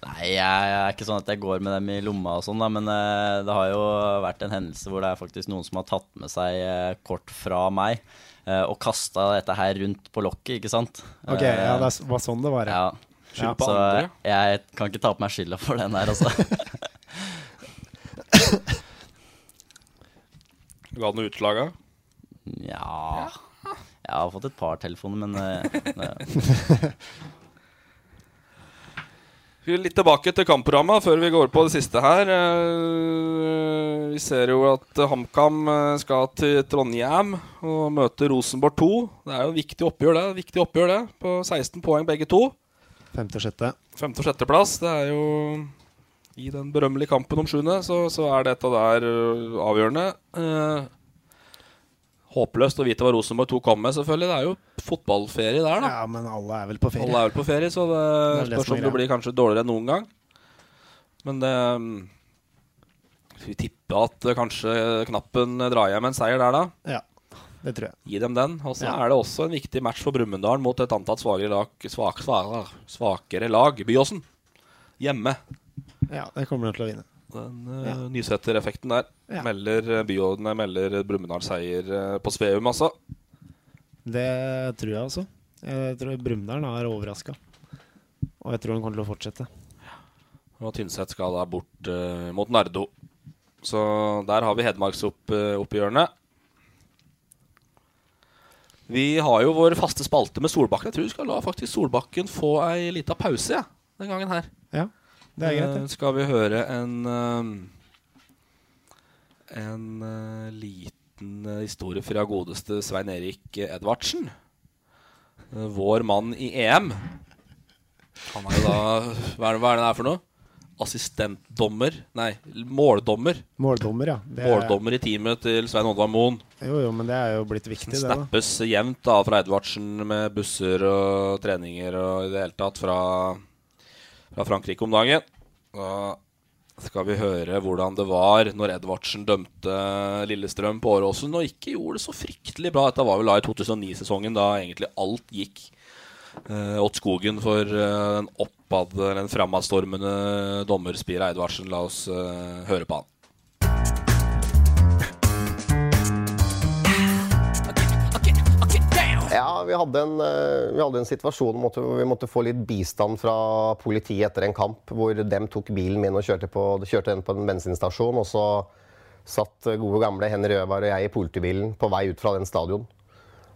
Nei, jeg, jeg er ikke sånn at jeg går med dem i lomma og sånn, da, men eh, det har jo vært en hendelse hvor det er faktisk noen som har tatt med seg eh, kort fra meg og kasta dette her rundt på lokket, ikke sant? Ok, ja, det var sånn det var, ja. ja. Skyld på så andre. jeg kan ikke ta på meg skylda for den her, altså. Ga den noe utslag av? Ja Jeg har fått et par telefoner, men uh, Vi er Litt tilbake til kampprogrammet før vi går på det siste her. Eh, Vi ser jo at HamKam skal til Trondheim og møte Rosenborg 2. Det er jo viktig oppgjør, det. Viktig oppgjør det På 16 poeng begge to. Femte og sjette. Femte- og sjetteplass. Det er jo I den berømmelige kampen om sjuende, så, så er dette der avgjørende. Håpløst å vite hva Rosenborg 2 kommer med, selvfølgelig. Det er jo fotballferie der, da. Ja, men alle er vel på ferie. Alle er vel på ferie, så det, Det spørs om det blir kanskje dårligere enn noen gang. Men det Skal Vi tipper at kanskje knappen drar hjem en seier der, da. Ja, det tror jeg. Gi dem den. Og så Ja. er det også en viktig match for Brumunddal mot et antatt svakere lag, svak, svakere lag, Byåsen. Hjemme. Ja, det kommer de til å vinne. Den uh, Ja. Nysetter-effekten der. Ja. Melder byrådene, melder Brumunddal seier eh, på Sveum, altså. Det tror jeg altså. Jeg tror Brumunddal er overraska. Og jeg tror han kommer til å fortsette. Og Tynset skal da bort uh, mot Nardo. Så der har vi Hedmarksoppgjørene. Vi har jo vår faste spalte med Solbakken. Jeg tror vi skal la faktisk Solbakken få ei lita pause ja, den gangen her. Ja, det er greit, Eh, det. skal vi høre en eh, En eh, liten historie fra godeste Svein Erik Edvardsen. vår mann i EM. Han er jo da Hva er det, hva er det det er for noe? Assistentdommer? Nei, måldommer. Måldommer, ja. Det er- Måldommer i teamet til Svein Oddvar Moen. Jo, jo, men det er jo blitt viktig, det. da Snappes jevnt da fra Edvardsen med busser og treninger og i det hele tatt fra, fra Frankrike om dagen. Da skal vi høre hvordan det var når Edvardsen dømte Lillestrøm på Åråsen og ikke gjorde det så fryktelig bra. Dette var vel da i 2009-sesongen, da egentlig alt gikk eh, åt skogen for eh, den oppad, den framadstormende dommer Spira Edvardsen. La oss eh, høre på han. Vi hadde en, eh, vi hadde en situasjon hvor vi måtte få litt bistand fra politiet etter en kamp, hvor dem tok bilen min og kjørte, på, kjørte den på en bensinstasjon. Og så satt gode gamle Henry Øvar og jeg i politibilen på vei ut fra den stadion.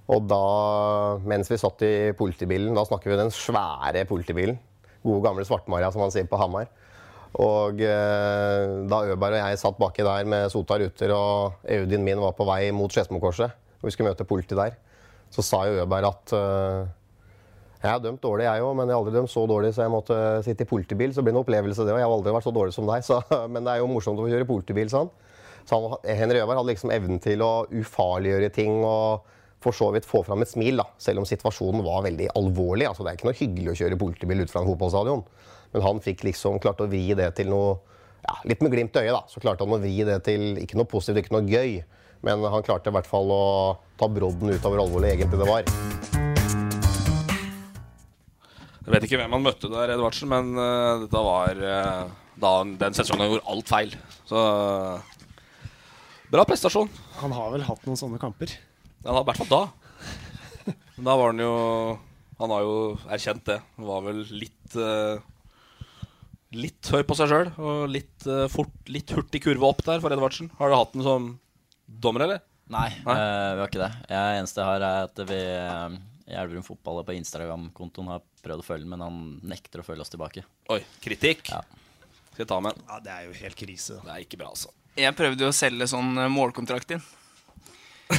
Og da, mens vi satt i politibilen, da snakker vi den svære politibilen. Gode gamle Svartmarja, som man sier på Hamar. Og eh, da Øberg og jeg satt baki der med sota ruter, og Audien min var på vei mot Skedsmokorset, og vi skulle møte politiet der, så sa jo Øberg at eh, jeg har dømt dårlig, jeg òg, men jeg har aldri dømt så dårlig så jeg måtte sitte i politibil. Så det blir en opplevelse, det òg. Jeg har aldri vært så dårlig som deg. Så, men det er jo morsomt å få kjøre politibil, sa han. Så han, Henry Øberg hadde liksom evnen til å ufarliggjøre ting og for så vidt få fram et smil, da, selv om situasjonen var veldig alvorlig. Altså, det er ikke noe hyggelig å kjøre politibil ut fra en fotballstadion. Men han fikk liksom klart å vri det til noe ja, Litt med glimt i øyet, da. Så klarte han å vri det til ikke noe positivt, ikke noe gøy. Men han klarte i hvert fall å ta brodden ut av hvor alvorlig egentlig det var. Jeg vet ikke hvem han møtte der, Edvardsen, men uh, dette var uh, da den sesongen hvor alt feil. Så uh, bra prestasjon. Han har vel hatt noen sånne kamper? Ja, I hvert fall da. Men da var han jo Han har jo erkjent det. Han var vel litt Litt høy på seg sjøl og litt, fort, litt hurtig kurve opp der for Edvardsen. Har du hatt den som dommer, eller? Nei, Nei? vi har ikke det. Det eneste jeg har, er at vi i Elverum Fotball på Instagram-kontoen har prøvd å følge, men han nekter å følge oss tilbake. Oi, kritikk? Ja. Skal jeg ta med Ja, Det er jo helt krise. Det er ikke bra, altså. Jeg prøvde jo å selge sånn målkontrakt inn.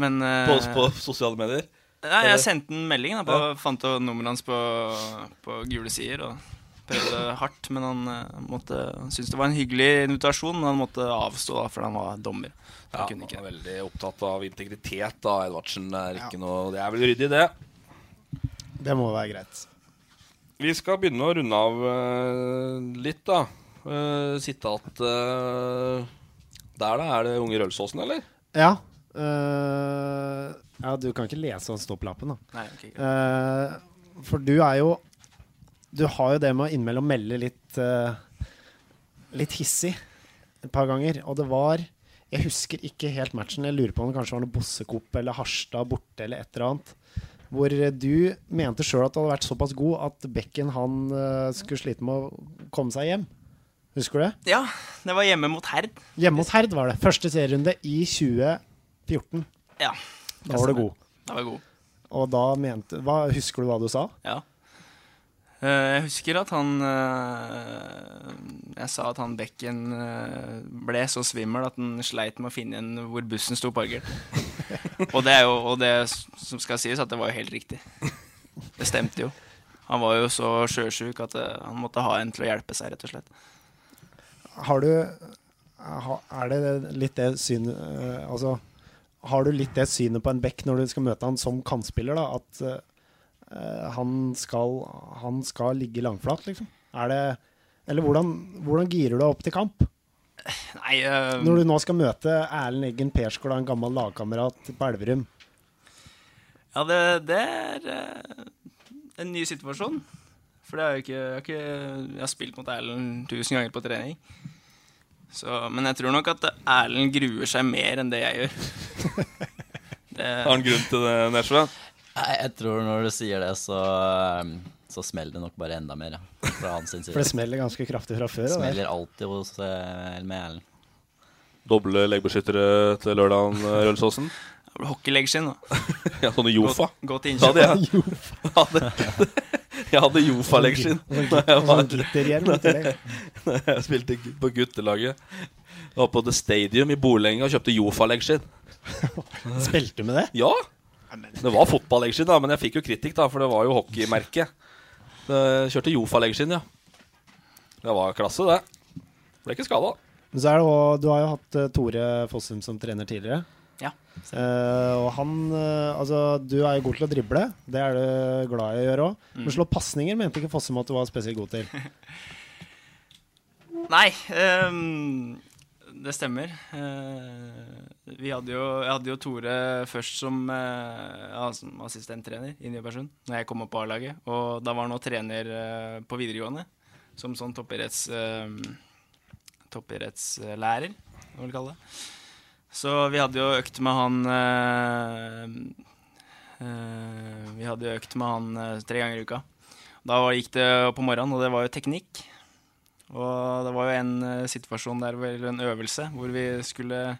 Men uh, på, på, sosiale medier? Nei, jeg sendte en melding. Da, på, ja. Fant nummeret hans på, på gule sider. Og prøvde hardt, men han uh, måtte Han syntes det var en hyggelig invitasjon, men han måtte avstå da, fordi han var dommer. Ja, han er veldig opptatt av integritet. da Edvardsen er ikke ja. noe Det er vel ryddig, det. Det må være greit. Vi skal begynne å runde av uh, litt, da. Uh, Sitat uh, Der, da. Er det Unge Rølsåsen, eller? Ja. ja, du kan ikke lese av stopplappen, da. Nei, okay, for du er jo Du har jo det med å innimellom melde litt Litt hissig et par ganger. Og det var jeg husker ikke helt matchen. Jeg lurer på om det kanskje var noe Bossekopp eller Harstad borte eller et eller annet. Hvor du mente sjøl at du hadde vært såpass god at Bekken han uh, skulle slite med å komme seg hjem. Husker du det? Ja, det var hjemme mot Herd. Hjemme mot Herd var det. Første serierunde i 2014. Ja. Da var du god. Da var jeg god. Og da mente hva, Husker du hva du sa? Ja. Jeg husker at han Jeg sa at han Bekken ble så svimmel at han sleit med å finne igjen hvor bussen sto parkert. og det er jo og det som skal sies, at det var jo helt riktig. Det stemte jo. Han var jo så sjøsjuk at han måtte ha en til å hjelpe seg, rett og slett. Har du Er det litt det synet Altså, har du litt det synet på en Beck når du skal møte han som kantspiller, da? At han, skal, han, skal, ligge langflat, liksom? Er det Eller hvordan, hvordan girer du deg opp til kamp? Nei uh, Når du nå skal møte Erlend Eggen Persgaard, en gammel lagkamerat på Elverum? Ja, det, det er uh, en ny situasjon. For det er jo ikke jeg, har ikke jeg har spilt mot Erlend tusen ganger på trening. Så, men jeg tror nok at Erlend gruer seg mer enn det jeg gjør. det, har han grunn til det, Nesjø? Nei, jeg tror når du sier det, så, um, så smeller det nok bare enda mer. Ja, fra hans side. For det smeller ganske kraftig fra før? Det Smeller alltid hos uh, med Erlend. Doble leggbeskyttere til lørdagen, uh, Rølsåsen? Hockeyleggskinn, da. ja, sånne Jofa. Gå, gå til innkjøp. Ja, jeg hadde, jeg hadde Jofa-leggskinn da jeg, jeg spilte på guttelaget. Jeg var på The Stadium i Bolenga og kjøpte Jofa-leggskinn. Spilte du med det? Ja. Det var fotballeggskinn, da, men jeg fikk jo kritikk, da, for det var jo hockeymerke. Kjørte Jofa-leggskinn, ja. Det var klasse, det. Ble ikke skada. Du har jo hatt eh, Tore Fossum som trener tidligere. Ja. Eh, og han eh, Altså, du er jo god til å drible. Det er du glad i å gjøre òg. Mm. Men slå pasninger mente ikke Fossum at du var spesielt god til. Nei, ehm, det stemmer. Eh, vi hadde jo, jeg hadde jo Tore først som, eh, ja, som assistenttrener i Nybergsund når jeg kom opp på A-laget. Og da var han også trener eh, på videregående som sånn toppidretts, toppidrettslærer, hva vil du kalle det. Så vi hadde jo økt med han eh, eh, Vi hadde jo økt med han eh, tre ganger i uka. Da gikk det på morgenen, og det var jo teknikk. Og det var jo en uh, situasjon der, eller en øvelse, hvor vi skulle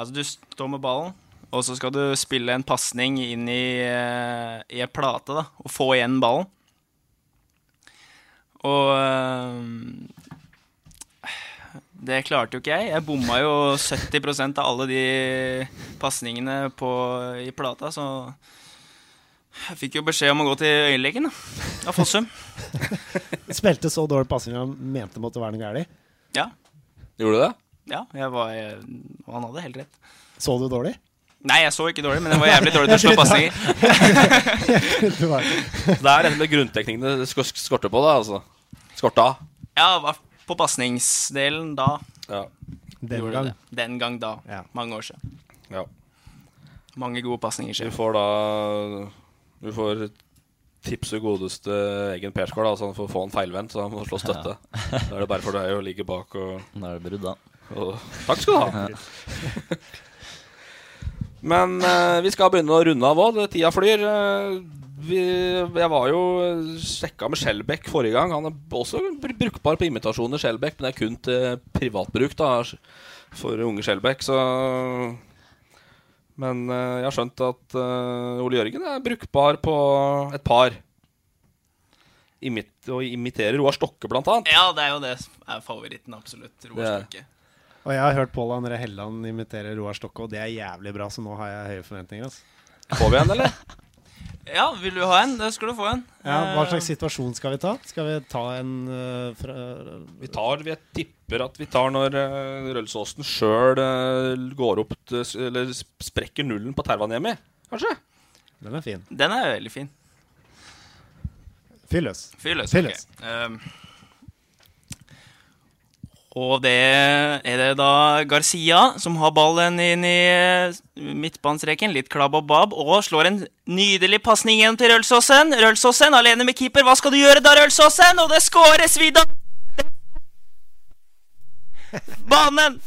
Altså, du står med ballen, og så skal du spille en pasning inn i, uh, i en plate, da, og få igjen ballen. Og uh, det klarte jo ikke jeg. Jeg bomma jo 70% av alle de pasningene i plata, så jeg fikk jo beskjed om å gå til øyelegen av Fossum. Spilte så dårlig passing han mente måtte være noe galt. Ja. Gjorde du det? Ja, jeg var, jeg, og han hadde helt rett. Så du dårlig? Nei, jeg så ikke dårlig, men jeg var jævlig dårlig til å slå pasninger. Det er rett og grunntekningene det skorter på, da. Altså. Skorta. Ja, på pasningsdelen da. Ja. Den gang. det. Den gang da. Mange år siden. Ja. Mange gode pasninger Du får da Du får tipse godeste Eggen Persgaard, så han får få en feilvendt, så han må slå støtte. Da er det bare for deg å ligge bak og Da er det brudd, da. og, Takk skal du ha. Men eh, vi skal begynne å runde av òg. Tida flyr. Eh, vi, jeg var jo sjekka med Skjelbæk forrige gang. Han er også brukbar på imitasjoner, Skjelbæk, men det er kun til privatbruk da, for unge Skjelbæk. Så Men eh, jeg har skjønt at eh, Ole Jørgen er brukbar på et par. Imit, og imiterer Roar Stokke, blant annet. Ja, det er jo det som er favoritten, absolutt. Roar Stokke. Og jeg har hørt Pål André Helland imitere Roar Stokke, og det er jævlig bra, så nå har jeg høye forventninger. Altså. Får vi en, eller? Ja, vil du ha en? Det skal du få en. Ja, hva Eh, slags situasjon skal vi ta? Skal vi ta en uh, fra Vi tar, jeg tipper at vi tar når uh, Rølsåsen sjøl går opp til, Eller sprekker nullen på Tervanemi, kanskje? Den er fin. Den er veldig fin. Fyr løs. Fyr løs. Okay. ok. Um, og det er det da Garcia som har ballen inn i eh, midtbanestreken. Litt klabb og babb. Og slår en nydelig pasning igjen til Rølsåsen. Rølsåsen alene med keeper. Hva skal du gjøre da, Rølsåsen? Og det skåres videre! Banen!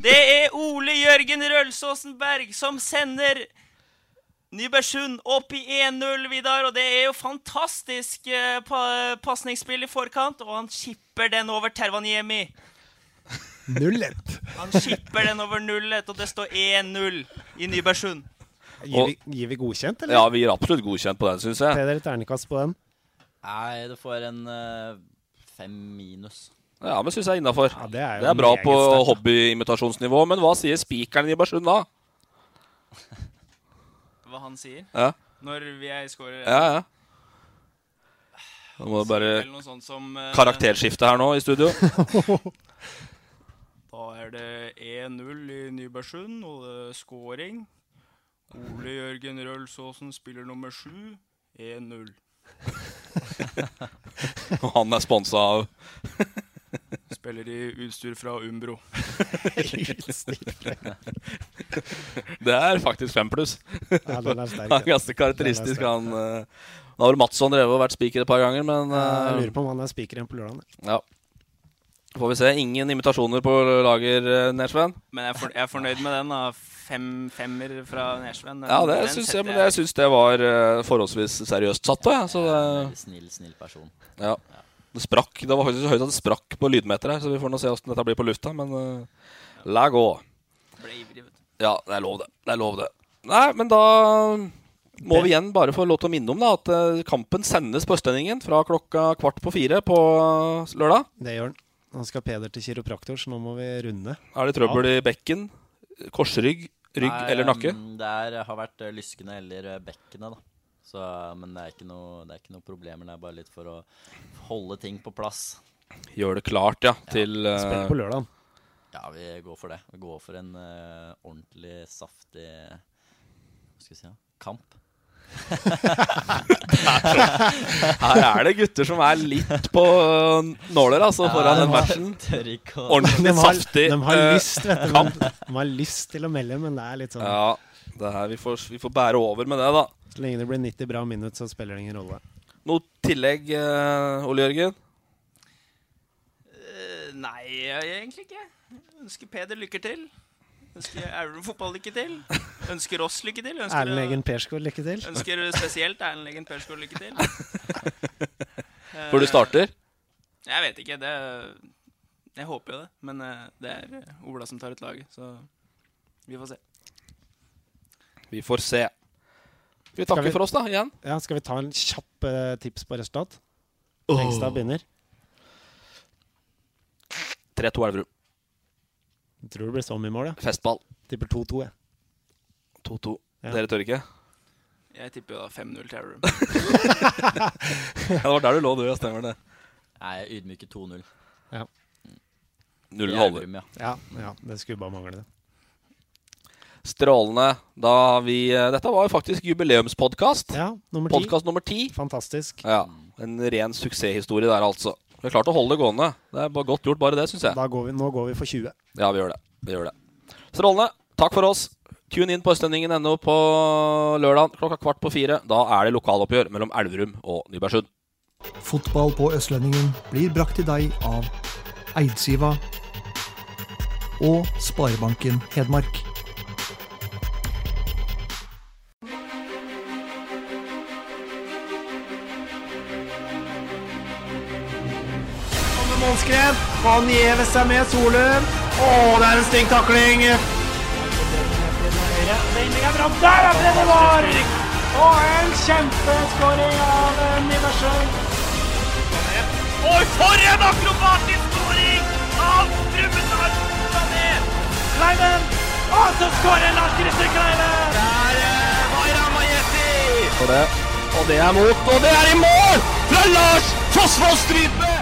Det er Ole Jørgen Rølsåsen Berg som sender Nybergsund opp i 1-0, Vidar. Og det er jo fantastisk eh, pa pasningsspill i forkant. Og han skipper den over Tervaniemi. 0-1. Han skipper den over 0-1, og det står 1-0 i Nybergsund. Gir, vi, gir vi godkjent, eller? Ja, vi gir absolutt godkjent på den, syns jeg. Peder, ternekast på den. Nei, det får en uh, fem minus. Ja, men syns jeg er innafor. det er det er bra på hobbyimitasjonsnivå. Men hva sier spikeren i Nybergsund da? Hva han sier? Ja. Når vi er scorer Ja, ja. Nå må du bare Eller som uh, karakterskifte her nå i studio. Da er det 1-0 i Nybergsund, og det er scoring. Ole Jørgen Rølsåsen spiller nummer sju. 1-0. Og han er sponsa av Spiller i utstyr fra Umbro. Det er faktisk fem pluss. Ja, den er sterk, Han er ganske karakteristisk. Er Han, uh, nå har Matsson drevet og vært spiker et par ganger, men Jeg eh, lurer på om han er spikeren på lørdag. Ja. Får vi se. Ingen imitasjoner på lager, eh, Nesven? Men jeg er, for, jeg er fornøyd med den. da Fem, Femmer fra Nesven. Ja, det den syns jeg, men jeg syns det var eh, forholdsvis seriøst satt òg, jeg. Så det snill, snill person. Ja. Det sprakk. Det var faktisk så høyt at det sprakk på lydmeteret, her, så vi får nå se åssen dette blir på lufta, men uh, la gå. Ja, det er lov, det. Det er lov, det. Nei, men da må vi igjen bare få lov til å minne om da, at kampen sendes på Østlendingen fra klokka kvart på fire på lørdag. Det gjør han. Nå skal Peder til kiropraktor, så nå må vi runde. Er det trøbbel i bekken, korsrygg Rygg Nei, eller nakke? Det er, har vært eh, lyskene eller eh, bekkenet, da. Så, men det er, ikke noe, det er ikke noe problemer. Det er bare litt for å holde ting på plass. Gjør det klart, ja, til eh, Spill på lørdag. Ja, vi går for det. Vi går for en uh, ordentlig saftig Hva skal vi si? Ja? Kamp. Her er det gutter som er litt på nåler, altså, Ja, foran de den matchen. Ordentlig saftig de har eh, lyst, vet du. De har lyst til å melde, men det er litt sånn Ja, det her, vi, får, vi får bære over med det, da. Så lenge det blir 90 bra minutter, så spiller det ingen rolle. Noe tillegg, eh, Ole Jørgen? Eh, Nei, egentlig ikke. Jeg ønsker Peder lykke til. Ønsker Elverum fotball lykke til. Ønsker oss lykke til. Ønsker, Erlend Egen Persgaard, lykke til. ønsker spesielt Erlend Egen Persgaard lykke til. Før du starter? Jeg vet ikke. Det Jeg håper jo det. Men eh, det er eh, Ola som tar ut laget, så vi får se. Vi får se. Vi takker vi- for oss, da, igjen? Ja, Skal vi ta en kjapp uh, tips på resultat? Åh. Hengstad begynner. 3-2 Elverum. Jeg tror det blir så mye mål, ja. Festball. Tipper 2-2, jeg. 2-2. Ja. Dere tør ikke? Jeg tipper jo da 5-0 til Elverum. Ja, det var der du lå, du. Ja, stemmer det. Nei, ydmyke 2-0. Ja. Nullen I holder. Ja. Ja, ja, det skulle bare mangle det. Strålende. Da har vi eh, Dette var jo faktisk jubileumspodkast. Ja, nummer ti. Podkast nummer ti. Fantastisk. Ja, En ren suksesshistorie der, altså. Vi har klart å holde det gående. Det er bare godt gjort, bare det, syns jeg. Da går vi, nå går vi for 20. Ja, vi gjør det. Vi gjør det. Strålende. Takk for oss. Tune inn på østlendingen.no på lørdag klokka kvart på fire. Da er det lokaloppgjør mellom Elverum og Nybergsund. Fotball på Østlendingen blir brakt til deg av Eidsiva og Sparebanken Hedmark. Målskred. Han gjever seg med Solum. Å, det er en stygg takling. Vending er bra. Der er Breddevar! Og en kjempeskåring av eh, Og for en akrobatisk skåring av Brumunddal! Sané! Kleiven! Og så skårer Lars Christer Kleiven! Der eh, var det. Og det er mot, og det er i mål! Fra Lars Fossvoll Strype!